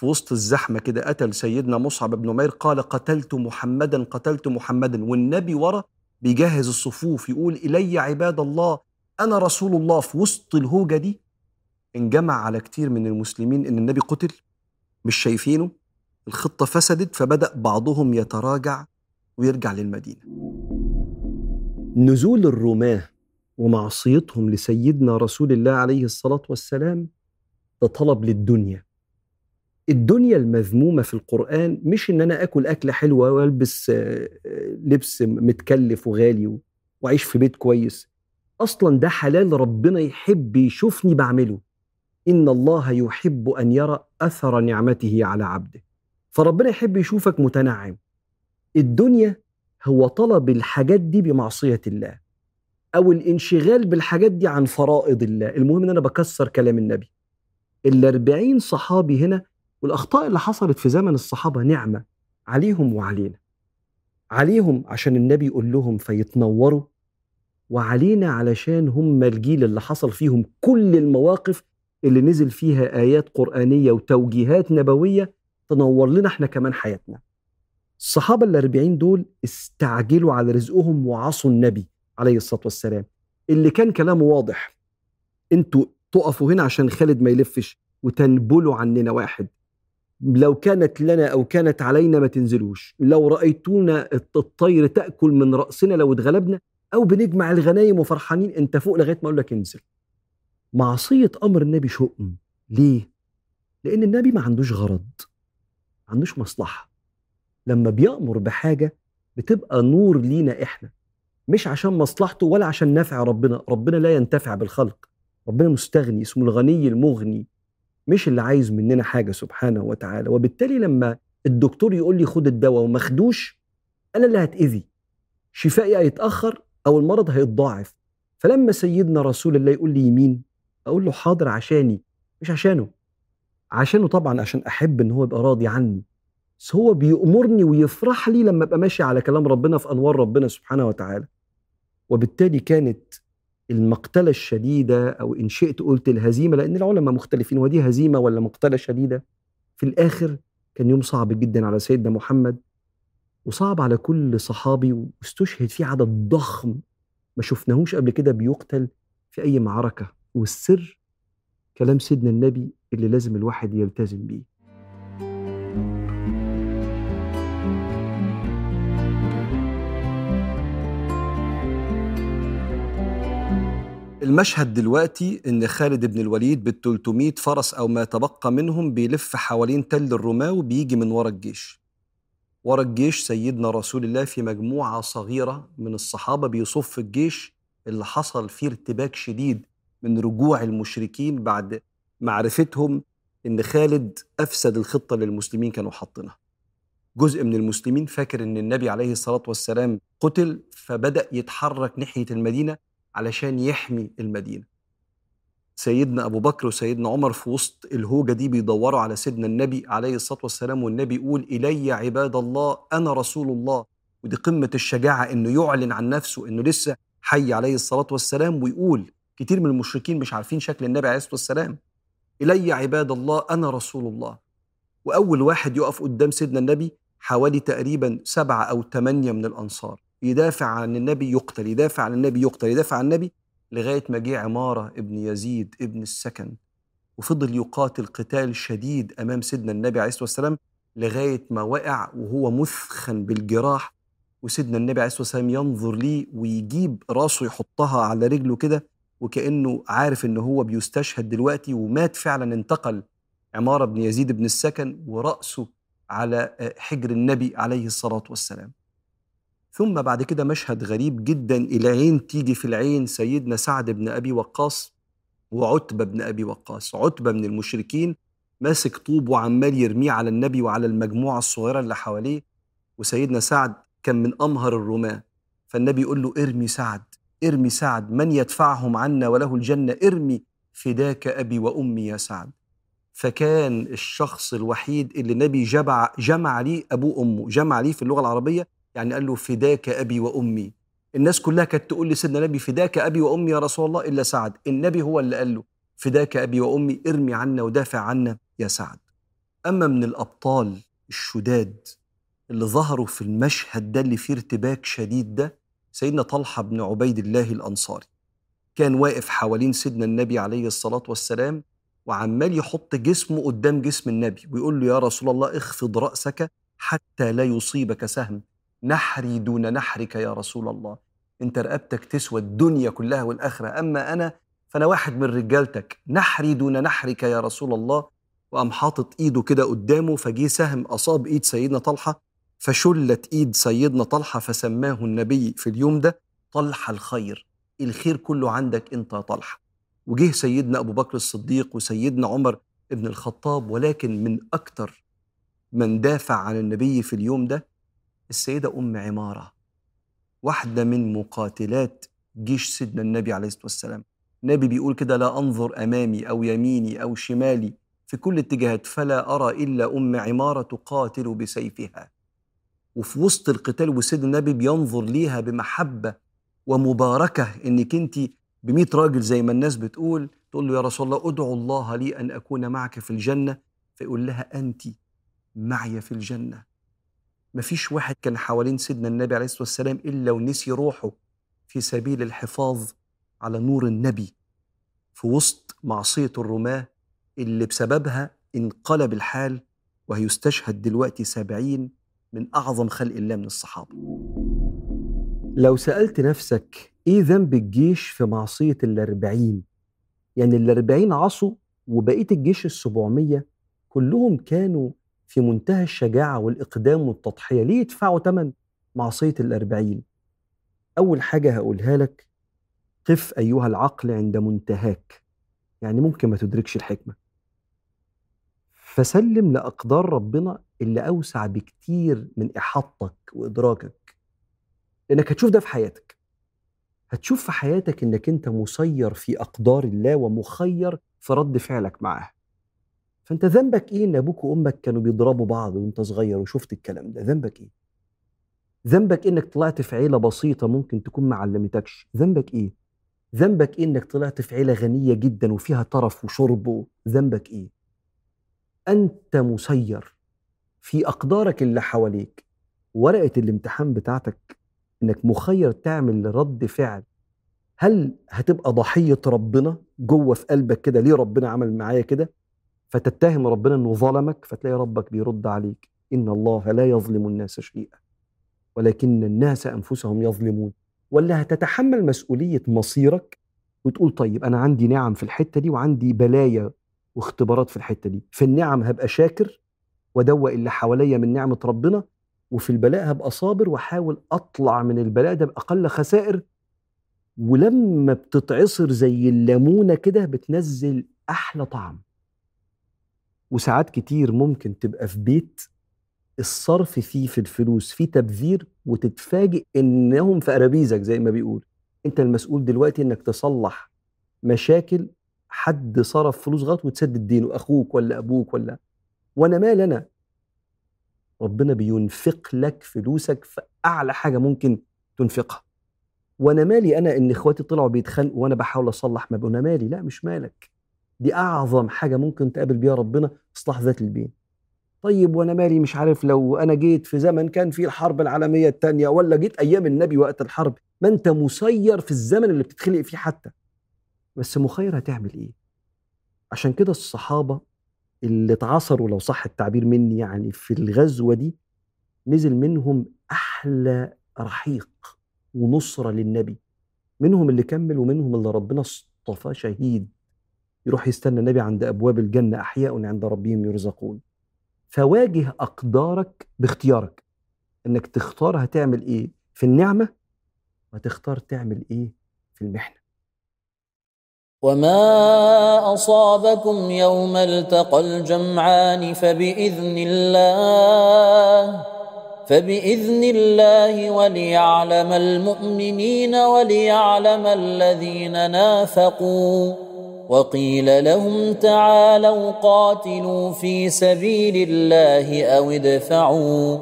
في وسط الزحمة كده قتل سيدنا مصعب بن عمير قال قتلت محمدا قتلت محمدا. والنبي ورا بيجهز الصفوف يقول إلي عباد الله أنا رسول الله. في وسط الهوجة دي انجمع على كتير من المسلمين إن النبي قتل مش شايفينه. الخطة فسدت فبدأ بعضهم يتراجع ويرجع للمدينة. نزول الرماة ومعصيتهم لسيدنا رسول الله عليه الصلاة والسلام ده طلب للدنيا. الدنيا المذمومة في القرآن مش إن أنا آكل أكلة حلوة وألبس آه، لبس متكلف وغالي وأعيش في بيت كويس. أصلا ده حلال ربنا يحب يشوفني بعمله. إن الله يحب أن يرى أثر نعمته على عبده. فربنا يحب يشوفك متنعم. الدنيا هو طلب الحاجات دي بمعصية الله أو الانشغال بالحاجات دي عن فرائض الله. المهم إن أنا بكسر كلام النبي. الأربعين صحابي هنا والأخطاء اللي حصلت في زمن الصحابة نعمة عليهم وعلينا. عليهم عشان النبي يقول لهم فيتنوروا وعلينا علشان هم الجيل اللي حصل فيهم كل المواقف اللي نزل فيها آيات قرآنية وتوجيهات نبوية تنور لنا إحنا كمان حياتنا. الصحابة الأربعين دول استعجلوا على رزقهم وعصوا النبي عليه الصلاة والسلام. اللي كان كلامه واضح أنتوا تقفوا هنا عشان خالد ما يلفش وتنبلوا عننا واحد. لو كانت لنا أو كانت علينا ما تنزلوش. لو رأيتونا الطير تأكل من رأسنا لو اتغلبنا أو بنجمع الغنايم وفرحانين أنت فوق لغاية ما أقول لك انزل. معصية أمر النبي شؤم. ليه؟ لأن النبي ما عندوش غرض ما عندوش مصلحة. لما بيأمر بحاجة بتبقى نور لينا إحنا. مش عشان مصلحته ولا عشان نفع ربنا. ربنا لا ينتفع بالخلق. ربنا مستغني اسمه الغني المغني. مش اللي عايز مننا حاجة سبحانه وتعالى. وبالتالي لما الدكتور يقول لي خد الدواء وما خدوش أنا اللي هتأذي. شفائي هيتأخر أو المرض هيتضاعف. فلما سيدنا رسول الله يقول لي يمين أقول له حاضر عشاني. مش عشانه. عشانه طبعا عشان أحب إن هو يبقى راضي عني. بس هو بيأمرني ويفرح لي لما أبقى ماشي على كلام ربنا في أنوار ربنا سبحانه وتعالى. وبالتالي كانت المقتلة الشديدة أو إن شئت قلت الهزيمة لأن العلماء مختلفين ودي هزيمة ولا مقتلة شديدة؟ في الآخر كان يوم صعب جدا على سيدنا محمد وصعب على كل صحابي واستشهد فيه عدد ضخم ما شفناهوش قبل كده بيقتل في أي معركة. والسر كلام سيدنا النبي اللي لازم الواحد يلتزم بيه. المشهد دلوقتي إن خالد بن الوليد بال 300 فرس أو ما تبقى منهم بيلف حوالين تل الرماة وبيجي من ورا الجيش. ورا الجيش سيدنا رسول الله في مجموعة صغيرة من الصحابة بيصف الجيش اللي حصل فيه ارتباك شديد من رجوع المشركين بعد معرفتهم إن خالد أفسد الخطة اللي المسلمين كانوا حاطينها. جزء من المسلمين فاكر إن النبي عليه الصلاة والسلام قتل فبدأ يتحرك ناحية المدينة علشان يحمي المدينة. سيدنا أبو بكر وسيدنا عمر في وسط الهوجة دي بيدوروا على سيدنا النبي عليه الصلاة والسلام والنبي يقول إلي عباد الله أنا رسول الله. ودي قمة الشجاعة إنه يعلن عن نفسه إنه لسه حي عليه الصلاة والسلام ويقول كتير من المشركين مش عارفين شكل النبي عليه الصلاة والسلام. إلي عباد الله أنا رسول الله. وأول واحد يقف قدام سيدنا النبي حوالي تقريبا سبعة أو ثمانيه من الأنصار. يدافع عن النبي يقتل يدافع عن النبي يقتل يدافع عن النبي لغاية ما جه عمارة ابن يزيد ابن السكن وفضل يقاتل قتال شديد أمام سيدنا النبي عليه الصلاة والسلام لغاية ما وقع وهو مثخن بالجراح وسيدنا النبي عليه الصلاة والسلام ينظر ليه ويجيب راسه يحطها على رجله كده وكأنه عارف إن هو بيستشهد دلوقتي ومات فعلا انتقل عمارة بن يزيد بن السكن ورأسه على حجر النبي عليه الصلاة والسلام. ثم بعد كده مشهد غريب جدا العين تيجي في العين سيدنا سعد بن أبي وقاص وعتبة بن أبي وقاص، عتبة من المشركين ماسك طوب وعمال يرميه على النبي وعلى المجموعة الصغيرة اللي حواليه وسيدنا سعد كان من أمهر الرماة. فالنبي يقول له ارمي سعد ارمي سعد من يدفعهم عنا وله الجنة ارمي فداك أبي وأمي يا سعد. فكان الشخص الوحيد اللي النبي جمع جمع ليه أبوه وأمه جمع ليه في اللغة العربية يعني قال له فداك أبي وأمي. الناس كلها كانت تقول لسيدنا النبي فداك أبي وأمي يا رسول الله إلا سعد. النبي هو اللي قال له فداك أبي وأمي ارمي عنا ودافع عنا يا سعد. أما من الأبطال الشداد اللي ظهروا في المشهد ده اللي فيه ارتباك شديد ده سيدنا طلحة بن عبيد الله الأنصاري. كان واقف حوالين سيدنا النبي عليه الصلاة والسلام وعمال يحط جسمه قدام جسم النبي ويقول له يا رسول الله اخفض رأسك حتى لا يصيبك سهم. نحري دون نحرك يا رسول الله. انت رقبتك تسوى الدنيا كلها والآخرة. أما أنا فأنا واحد من رجالتك. نحري دون نحرك يا رسول الله. وقام حاطط إيده كده قدامه فجه سهم أصاب إيد سيدنا طلحة فشلت إيد سيدنا طلحة فسماه النبي في اليوم ده طلحه الخير. الخير كله عندك أنت يا طلحة. وجه سيدنا أبو بكر الصديق وسيدنا عمر ابن الخطاب ولكن من أكتر من دافع عن النبي في اليوم ده السيدة أم عمارة واحدة من مقاتلات جيش سيدنا النبي عليه الصلاة والسلام. النبي بيقول كده لا أنظر أمامي أو يميني أو شمالي في كل اتجاهات فلا أرى إلا أم عمارة تقاتل بسيفها. وفي وسط القتال وسيدنا النبي بينظر ليها بمحبة ومباركة إنك أنت ب راجل زي ما الناس بتقول تقول له يا رسول الله أدعو الله لي أن أكون معك في الجنة. فيقول لها أنت معي في الجنة. مفيش واحد كان حوالين سيدنا النبي عليه الصلاة والسلام إلا ونسي روحه في سبيل الحفاظ على نور النبي في وسط معصية الرماة اللي بسببها انقلب الحال وهيستشهد دلوقتي سبعين من أعظم خلق الله من الصحابة. لو سألت نفسك إيه ذنب الجيش في معصية الأربعين؟ يعني الأربعين عصوا وبقية الجيش السبعمية كلهم كانوا في منتهى الشجاعة والإقدام والتضحية. ليه يدفعوا ثمن معصية الأربعين؟ أول حاجة هقولها لك قف أيها العقل عند منتهاك. يعني ممكن ما تدركش الحكمة. فسلم لأقدار ربنا اللي أوسع بكتير من إحاطتك وإدراكك. لأنك هتشوف ده في حياتك. هتشوف في حياتك إنك أنت مسير في أقدار الله ومخير في رد فعلك معاه فأنت ذنبك إيه إن أبوك وأمك كانوا بيضربوا بعض وأنت صغير وشفت الكلام ده؟ ذنبك إيه؟ ذنبك إنك طلعت في عيلة بسيطة ممكن تكون ما علمتكش؟ ذنبك إيه؟ ذنبك إيه إنك طلعت في عيلة غنية جدا وفيها طرف وشرب ذنبك إيه؟ أنت مسير في أقدارك اللي حواليك ورقة الامتحان بتاعتك إنك مخير تعمل رد فعل. هل هتبقى ضحية ربنا جوه في قلبك كده؟ ليه ربنا عمل معايا كده؟ فتتهم ربنا إنه ظلمك فتلاقي ربك بيرد عليك. إن الله لا يظلم الناس شيئا ولكن الناس أنفسهم يظلمون. ولا هتتحمل مسؤولية مصيرك وتقول طيب أنا عندي نعم في الحتة دي وعندي بلايا واختبارات في الحتة دي. في النعم هبقى شاكر وأدوق اللي حواليا من نعمة ربنا وفي البلاء هبقى صابر وأحاول أطلع من البلاء ده بأقل خسائر. ولما بتتعصر زي الليمونة كده بتنزل أحلى طعم. وساعات كتير ممكن تبقى في بيت الصرف فيه في الفلوس فيه تبذير وتتفاجئ إنهم في أرابيزك زي ما بيقول. أنت المسؤول دلوقتي إنك تصلح مشاكل حد صرف فلوس غلط وتسدد دينه أخوك ولا أبوك ولا. وأنا مال أنا؟ ربنا بينفق لك فلوسك في أعلى حاجة ممكن تنفقها. وأنا مالي أنا؟ إن إخواتي طلعوا بيتخانقوا وأنا بحاول أصلح ما أنا مالي؟ لا مش مالك. دي أعظم حاجة ممكن تقابل بيها ربنا اصلاح ذات البين طيب وأنا مالي؟ مش عارف لو أنا جيت في زمن كان فيه الحرب العالمية الثانية ولا جيت أيام النبي وقت الحرب ما أنت مسير في الزمن اللي بتتخلق فيه حتى. بس مخير هتعمل إيه؟ عشان كده الصحابة اللي اتعاصروا لو صح التعبير مني يعني في الغزوة دي نزل منهم أحلى رحيق ونصرة للنبي. منهم اللي كمل ومنهم اللي ربنا اصطفاه شهيد. يروح يستنى النبي عند أبواب الجنة أحياء عند ربهم يرزقون. فواجه أقدارك باختيارك. إنك تختار هتعمل إيه في النعمة وتختار تعمل إيه في المحنة. وما أصابكم يوم التقى الجمعان فبإذن الله فبإذن الله وليعلم المؤمنين وليعلم الذين نافقوا. وقيل لهم تعالوا قاتلوا في سبيل الله أو ادفعوا.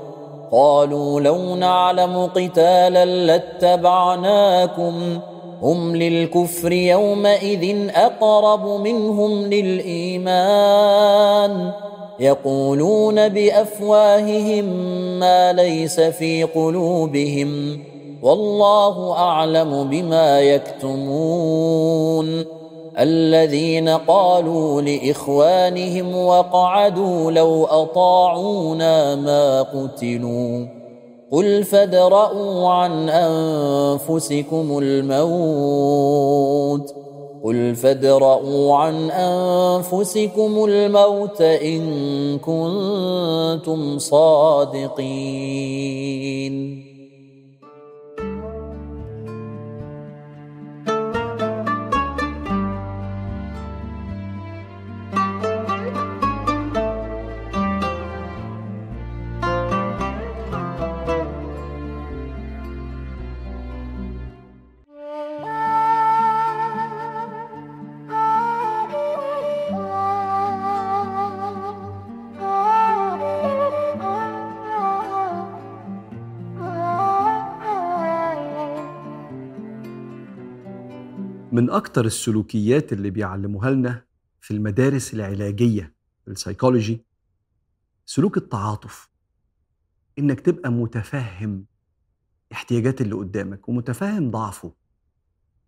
قالوا لو نعلم قتالا لاتبعناكم. هم للكفر يومئذ أقرب منهم للإيمان. يقولون بأفواههم ما ليس في قلوبهم. والله أعلم بما يكتمون. الذين قالوا لإخوانهم وقعدوا لو أطاعونا ما قتلوا قل فادرءوا عن أنفسكم الموت قل فادرءوا عن أنفسكم الموت إن كنتم صادقين من أكتر السلوكيات اللي بيعلموها لنا في المدارس العلاجية السيكولوجي سلوك التعاطف. إنك تبقى متفهم احتياجات اللي قدامك ومتفهم ضعفه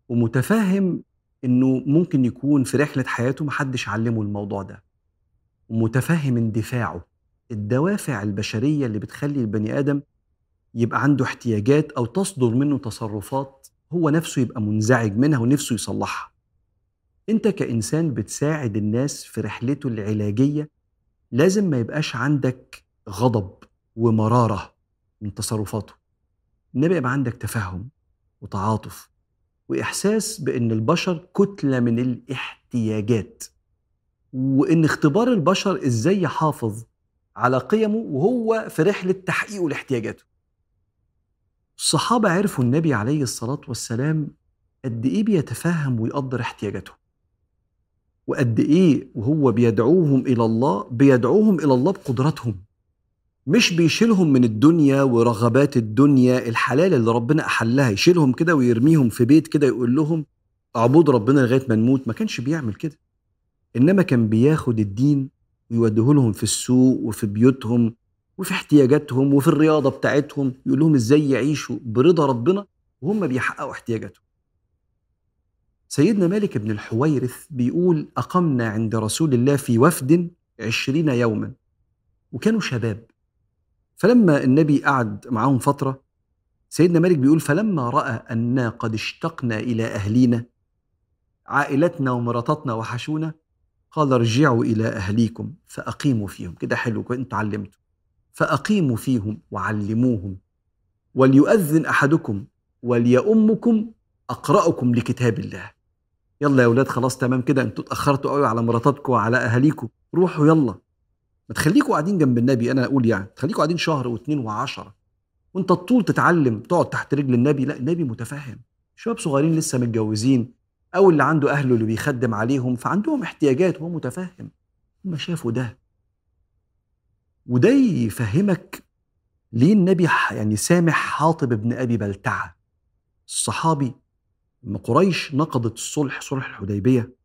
ومتفهم إنه ممكن يكون في رحلة حياته محدش علمه الموضوع ده ومتفهم اندفاعه الدوافع البشرية اللي بتخلي البني آدم يبقى عنده احتياجات أو تصدر منه تصرفات هو نفسه يبقى منزعج منها ونفسه يصلحها. انت كإنسان بتساعد الناس في رحلته العلاجية لازم ما يبقاش عندك غضب ومرارة من تصرفاته. إنما يبقى عندك تفهم وتعاطف وإحساس بإن البشر كتلة من الاحتياجات وإن اختبار البشر إزاي يحافظ على قيمه وهو في رحلة تحقيقه لاحتياجاته. الصحابة عرفوا النبي عليه الصلاة والسلام قد إيه بيتفهم ويقدر احتياجاتهم وقد إيه وهو بيدعوهم إلى الله بيدعوهم إلى الله بقدراتهم مش بيشيلهم من الدنيا ورغبات الدنيا الحلال اللي ربنا أحلها يشيلهم كده ويرميهم في بيت كده يقول لهم اعبدوا ربنا لغاية ما نموت ما كانش بيعمل كده إنما كان بياخد الدين ويوديه لهم في السوق وفي بيوتهم وفي احتياجاتهم وفي الرياضة بتاعتهم. يقول لهم إزاي يعيشوا برضا ربنا وهم بيحققوا احتياجاتهم. سيدنا مالك بن الحويرث بيقول أقمنا عند رسول الله في وفد عشرين يوما وكانوا شباب. فلما النبي قعد معاهم فترة سيدنا مالك بيقول فلما رأى أننا قد اشتقنا إلى أهلينا عائلتنا ومراتاتنا وحشونا قال ارجعوا إلى أهليكم فأقيموا فيهم. كده حلو كنت علمتوا. فأقيموا فيهم وعلموهم. وليؤذن أحدكم وليؤمكم أقرأكم لكتاب الله. يلا يا أولاد خلاص تمام كده. أنتوا اتأخرتوا قوي على مراتاتكم وعلى أهاليكم. روحوا يلا. ما تخليكوا قاعدين جنب النبي أنا أقول يعني. تخليكوا قاعدين شهر واثنين وعشرة. وانت الطول تتعلم تقعد تحت رجل النبي. لا النبي متفهم. شباب صغيرين لسه متجوزين. أو اللي عنده أهله اللي بيخدم عليهم فعندهم احتياجات وهو متفهم. هم شافوا ده. وده يفهمك ليه النبي يعني سامح حاطب ابن أبي بلتعة. الصحابي لما قريش نقضت الصلح صلح الحديبية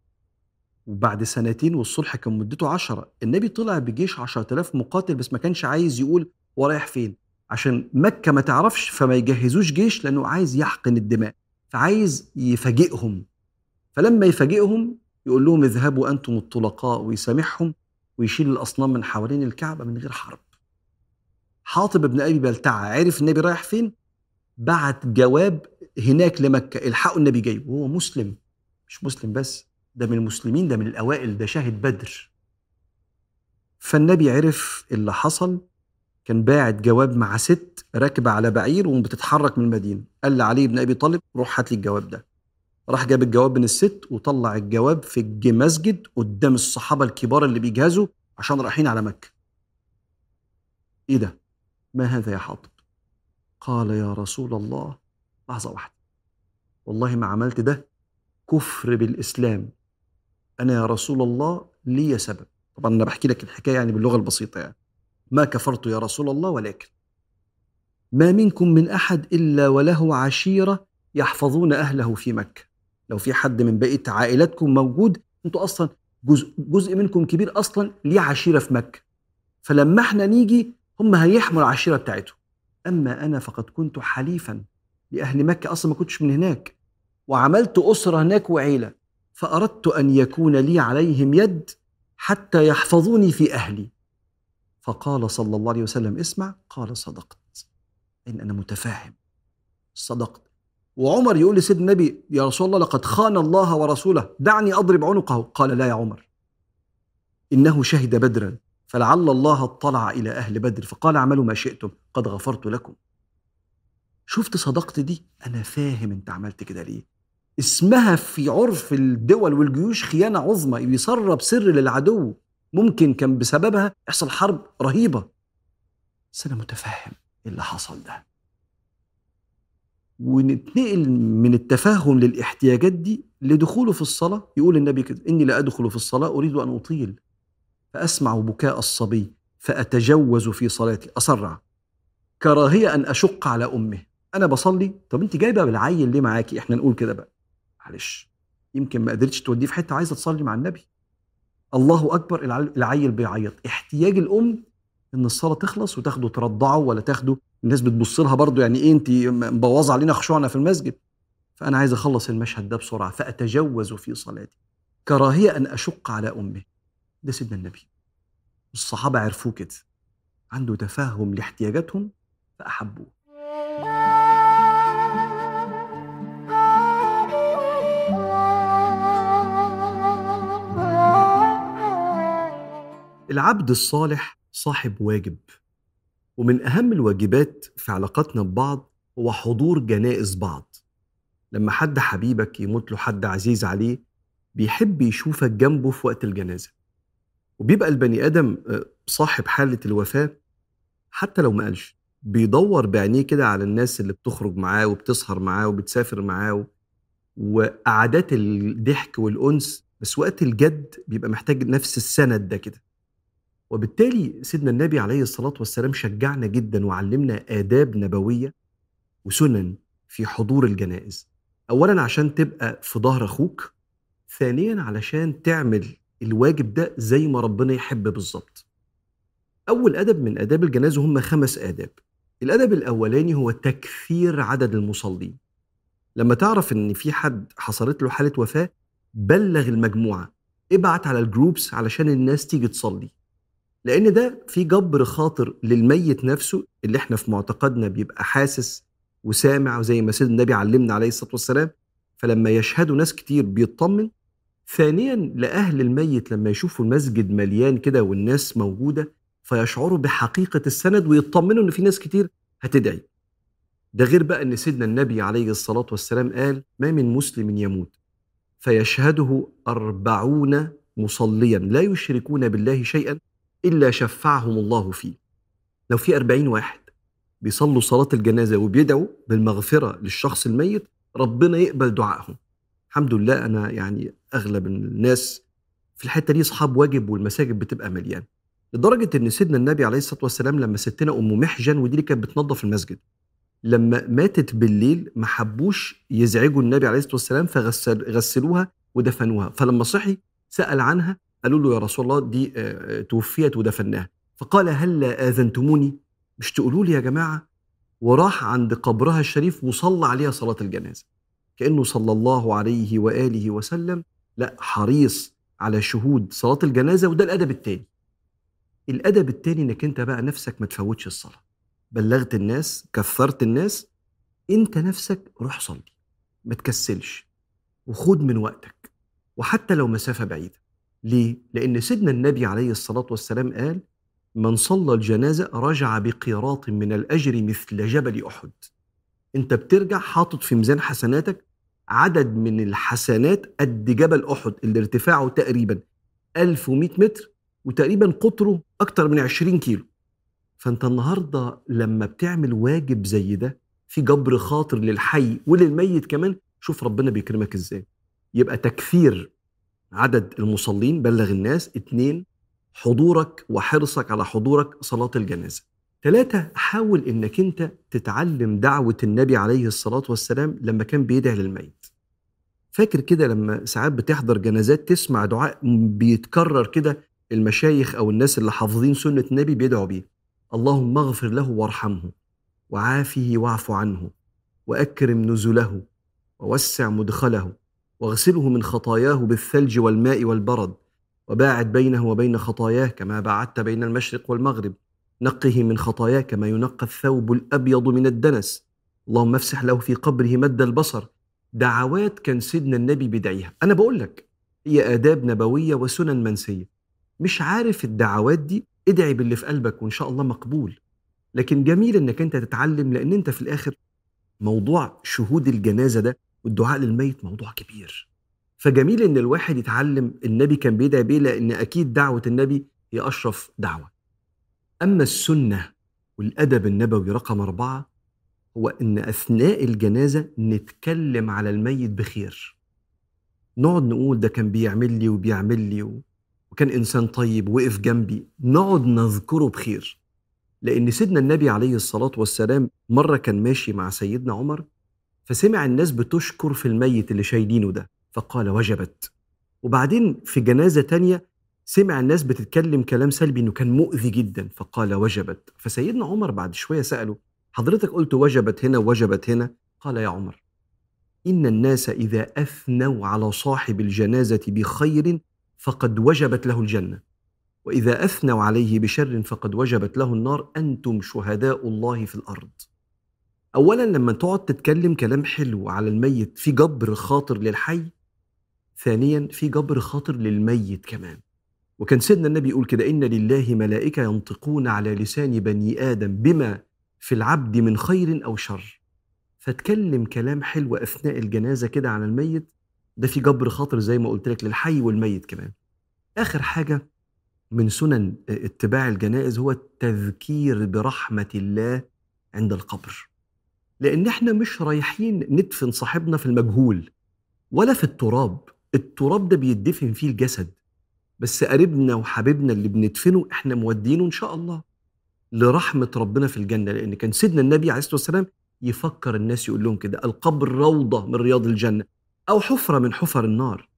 وبعد سنتين والصلح كان مدته عشرة. النبي طلع بجيش عشرة آلاف مقاتل بس ما كانش عايز يقول هو رايح فين. عشان مكة ما تعرفش فما يجهزوش جيش لأنه عايز يحقن الدماء فعايز يفاجئهم. فلما يفاجئهم يقول لهم اذهبوا أنتم الطلقاء ويسامحهم ويشيل الأصنام من حوالين الكعبة من غير حرب. حاطب ابن أبي بلتعة عرف النبي رايح فين؟ بعت جواب هناك لمكة إلحقوا النبي جاي. وهو مسلم. مش مسلم بس ده من المسلمين ده من الأوائل ده شاهد بدر. فالنبي عرف اللي حصل. كان باعت جواب مع ست راكبة على بعير وبتتحرك من المدينة. قال لعلي بن أبي طالب روح هات لي الجواب ده. راح جاب الجواب من الست وطلع الجواب في مسجد قدام الصحابة الكبار اللي بيجهزوا عشان رايحين على مكة. إيه ده؟ ما هذا يا حاطب؟ قال يا رسول الله لحظة واحدة. والله ما عملت ده كفر بالإسلام. أنا يا رسول الله لي سبب. طبعا أنا بحكي لك الحكاية يعني باللغة البسيطة يعني. ما كفرت يا رسول الله ولكن. ما منكم من أحد إلا وله عشيرة يحفظون أهله في مكة. لو في حد من بقية عائلتكم موجود أنتوا أصلا جزء, جزء منكم كبير أصلا ليه عشيرة في مكة. فلما إحنا نيجي هم هيحموا العشيرة بتاعتهم. أما أنا فقد كنت حليفا لأهل مكة أصلا ما كنتش من هناك وعملت أسرة هناك وعيلة فأردت أن يكون لي عليهم يد حتى يحفظوني في أهلي. فقال صلى الله عليه وسلم اسمع قال صدقت. إن أنا متفاهم. صدقت. وعمر يقول لسيدنا النبي يا رسول الله لقد خان الله ورسوله. دعني أضرب عنقه. قال لا يا عمر إنه شهد بدرا فلعل الله اطلع إلى أهل بدر فقال اعملوا ما شئتم قد غفرت لكم. شفت صدقت دي؟ أنا فاهم أنت عملت كده ليه. اسمها في عرف الدول والجيوش خيانة عظمى بيسرب سر للعدو. ممكن كان بسببها يحصل حرب رهيبة. بس أنا متفهم إيه اللي حصل ده. ونتنقل من التفهم للاحتياجات دي لدخوله في الصلاة. يقول النبي كده إني لا أدخل في الصلاة أريد أن أطيل فأسمع بكاء الصبي فأتجوز في صلاتي أسرع. كراهية أن أشق على أمه. أنا بصلي طب أنت جايبة بالعيل ليه معاكي؟ إحنا نقول كده بقى. معلش يمكن ما قدرتش توديه في حتة عايزة تصلي مع النبي. الله أكبر الع- العيل بيعيط. احتياج الأم إن الصلاة تخلص وتاخده ترضعه ولا تاخده. الناس بتبص لها برضه يعني إيه أنت مبوظة علينا خشوعنا في المسجد. فأنا عايز أخلص المشهد ده بسرعة فأتجوز في صلاتي. كراهية أن أشق على أمه. ده سيدنا النبي. الصحابة عرفوه كده. عنده تفهم لاحتياجاتهم فأحبوه. العبد الصالح صاحب واجب. ومن أهم الواجبات في علاقاتنا ببعض هو حضور جنائز بعض. لما حد حبيبك يموت له حد عزيز عليه بيحب يشوفك جنبه في وقت الجنازة. وبيبقى البني آدم آه، صاحب حالة الوفاة حتى لو ما قالش. بيدور بعينيه كده على الناس اللي بتخرج معاه وبتسهر معاه وبتسافر معاه وقعدات الضحك والأنس بس وقت الجد بيبقى محتاج نفس السند ده كده. وبالتالي سيدنا النبي عليه الصلاة والسلام شجعنا جدا وعلمنا آداب نبوية وسنن في حضور الجنائز. أولا عشان تبقى في ظهر أخوك ثانيا علشان تعمل الواجب ده زي ما ربنا يحب بالظبط. أول أدب من آداب الجنازة هم خمس آداب. الأدب الأولاني هو تكثير عدد المصلين. لما تعرف إن في حد حصلت له حالة وفاة بلغ المجموعة ابعت على الجروبس علشان الناس تيجي تصلي. لأن ده في جبر خاطر للميت نفسه اللي إحنا في معتقدنا بيبقى حاسس وسامع وزي ما سيدنا النبي علمنا عليه الصلاة والسلام. فلما يشهدوا ناس كتير بيطمن. ثانيا لأهل الميت لما يشوفوا المسجد مليان كده والناس موجودة فيشعروا بحقيقة السند ويطمنوا إن في ناس كتير هتدعي. ده غير بقى إن سيدنا النبي عليه الصلاة والسلام قال ما من مسلم يموت. فيشهده أربعون مصليا لا يشركون بالله شيئا إلا شفعهم الله فيه. لو في أربعين واحد بيصلوا صلاة الجنازة وبيدعوا بالمغفرة للشخص الميت ربنا يقبل دعائهم. الحمد لله أنا يعني أغلب الناس في الحتة دي أصحاب واجب والمساجد بتبقى مليانة. لدرجة إن سيدنا النبي عليه الصلاة والسلام لما ستنا أم محجن ودي اللي كانت بتنظف المسجد لما ماتت بالليل ما حبوش يزعجوا النبي عليه الصلاة والسلام فغسلوها ودفنوها. فلما صحي سأل عنها قالوا له يا رسول الله دي آه، توفيت ودفناها فقال هل آذنتموني؟ مش تقولوا لي يا جماعة؟ وراح عند قبرها الشريف وصلى عليها صلاة الجنازة. كأنه صلى الله عليه وآله وسلم لا حريص على شهود صلاة الجنازة وده الأدب التاني. الأدب التاني إنك أنت بقى نفسك ما تفوتش الصلاة. بلغت الناس كثرت الناس أنت نفسك روح صلي ما تكسلش وخد من وقتك. وحتى لو مسافة بعيدة. ليه؟ لأن سيدنا النبي عليه الصلاة والسلام قال من صلى الجنازة رجع بقيراط من الأجر مثل جبل أحد. أنت بترجع حاطط في ميزان حسناتك عدد من الحسنات قد جبل أحد اللي ارتفاعه تقريبا 1100 متر وتقريبا قطره أكتر من 20 كيلو. فأنت النهارده لما بتعمل واجب زي ده في جبر خاطر للحي وللميت كمان شوف ربنا بيكرمك إزاي. يبقى تكثير عدد المصلين بلغ الناس اتنين حضورك وحرصك على حضورك صلاة الجنازة. ثلاثة حاول إنك أنت تتعلم دعوة النبي عليه الصلاة والسلام لما كان بيدعي للميت. فاكر كده لما ساعات بتحضر جنازات تسمع دعاء بيتكرر كده المشايخ أو الناس اللي حافظين سنة النبي بيدعوا بيه. اللهم اغفر له وارحمه وعافه واعف عنه وأكرم نزله ووسع مدخله. واغسله من خطاياه بالثلج والماء والبرد وباعد بينه وبين خطاياه كما باعدت بين المشرق والمغرب. نقه من خطاياه كما ينقى الثوب الأبيض من الدنس. اللهم افسح له في قبره مد البصر. دعوات كان سيدنا النبي بيدعيها أنا بقول لك هي آداب نبوية وسنن منسية. مش عارف الدعوات دي ادعي باللي في قلبك وإن شاء الله مقبول. لكن جميل إنك أنت تتعلم لأن أنت في الآخر موضوع شهود الجنازة ده والدعاء للميت موضوع كبير. فجميل إن الواحد يتعلم النبي كان بيدعي بيه لأن أكيد دعوة النبي هي أشرف دعوة. أما السنة والأدب النبوي رقم أربعة هو إن أثناء الجنازة نتكلم على الميت بخير. نقعد نقول ده كان بيعمل لي وبيعمل لي وكان إنسان طيب وقف جنبي. نقعد نذكره بخير. لأن سيدنا النبي عليه الصلاة والسلام مرة كان ماشي مع سيدنا عمر فسمع الناس بتشكر في الميت اللي شايلينه ده فقال وجبت. وبعدين في جنازة تانية سمع الناس بتتكلم كلام سلبي إنه كان مؤذي جدا فقال وجبت. فسيدنا عمر بعد شوية سأله حضرتك قلت وجبت هنا وجبت هنا؟ قال يا عمر إن الناس إذا أثنوا على صاحب الجنازة بخير فقد وجبت له الجنة وإذا أثنوا عليه بشر فقد وجبت له النار أنتم شهداء الله في الأرض. اولا لما تقعد تتكلم كلام حلو على الميت في جبر خاطر للحي. ثانيا في جبر خاطر للميت كمان. وكان سيدنا النبي يقول كده إن لله ملائكة ينطقون على لسان بني آدم بما في العبد من خير أو شر. فتكلم كلام حلو أثناء الجنازة كده على الميت ده في جبر خاطر زي ما قلت لك للحي والميت كمان. آخر حاجة من سنن اتباع الجنائز هو التذكير برحمة الله عند القبر. لأن إحنا مش رايحين ندفن صاحبنا في المجهول ولا في التراب. التراب ده بيدفن فيه الجسد. بس قريبنا وحبيبنا اللي بندفنه إحنا مودينه إن شاء الله لرحمة ربنا في الجنة. لأن كان سيدنا النبي عليه الصلاة والسلام يفكر الناس يقول لهم كده القبر روضة من رياض الجنة أو حفرة من حفر النار.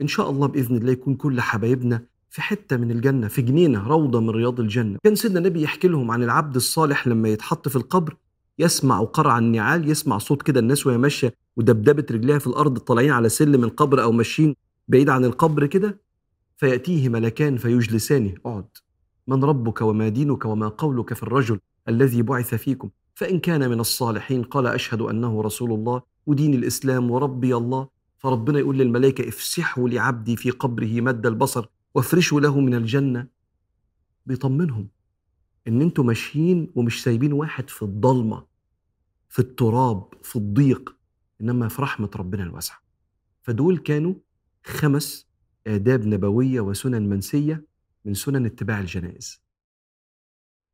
إن شاء الله بإذن الله يكون كل حبايبنا في حتة من الجنة في جنينة روضة من رياض الجنة. كان سيدنا النبي يحكي لهم عن العبد الصالح لما يتحط في القبر يسمع قرع النعال يسمع صوت كده الناس وهي ماشية ودبدبة رجليها في الأرض طالعين على سلم القبر أو ماشيين بعيد عن القبر كده فيأتيه ملكان فيجلسانه اقعد. من ربك وما دينك وما قولك في الرجل الذي بعث فيكم؟ فإن كان من الصالحين قال أشهد أنه رسول الله ودين الإسلام وربي الله. فربنا يقول للملائكة افسحوا لعبدي في قبره مد البصر وافرشوا له من الجنة. بيطمنهم إن أنتوا ماشيين ومش سايبين واحد في الضلمة. في التراب في الضيق إنما في رحمة ربنا الواسعة. فدول كانوا خمس آداب نبوية وسنن منسية من سنن اتباع الجنائز.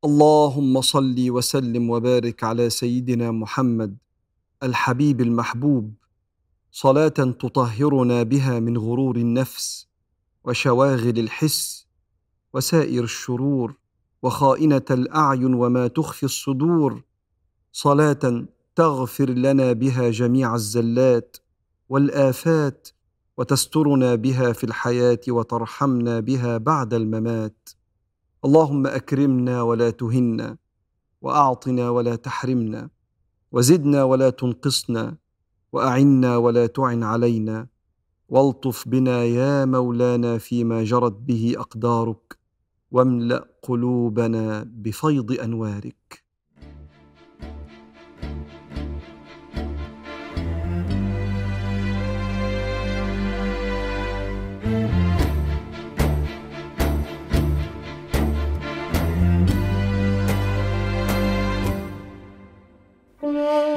اللهم صل وسلم وبارك على سيدنا محمد الحبيب المحبوب صلاة تطهرنا بها من غرور النفس وشواغل الحس وسائر الشرور وخائنة الأعين وما تخفي الصدور صلاة تغفر لنا بها جميع الزلات والآفات وتسترنا بها في الحياة وترحمنا بها بعد الممات. اللهم أكرمنا ولا تهنا وأعطنا ولا تحرمنا وزدنا ولا تنقصنا وأعنا ولا تعن علينا. والطف بنا يا مولانا فيما جرت به أقدارك واملأ قلوبنا بفيض أنوارك. Lord.